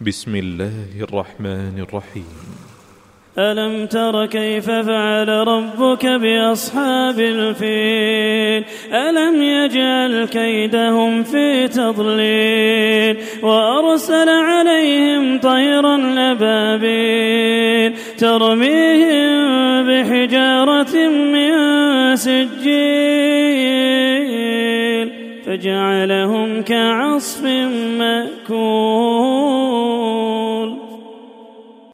بسم الله الرحمن الرحيم. ألم تر كيف فعل ربك بأصحاب الفيل؟ ألم يجعل كيدهم في تضليل؟ وأرسل عليهم طيرا لبابيل ترميهم بحجارة من سجيل فجعلهم كعصف مأكول.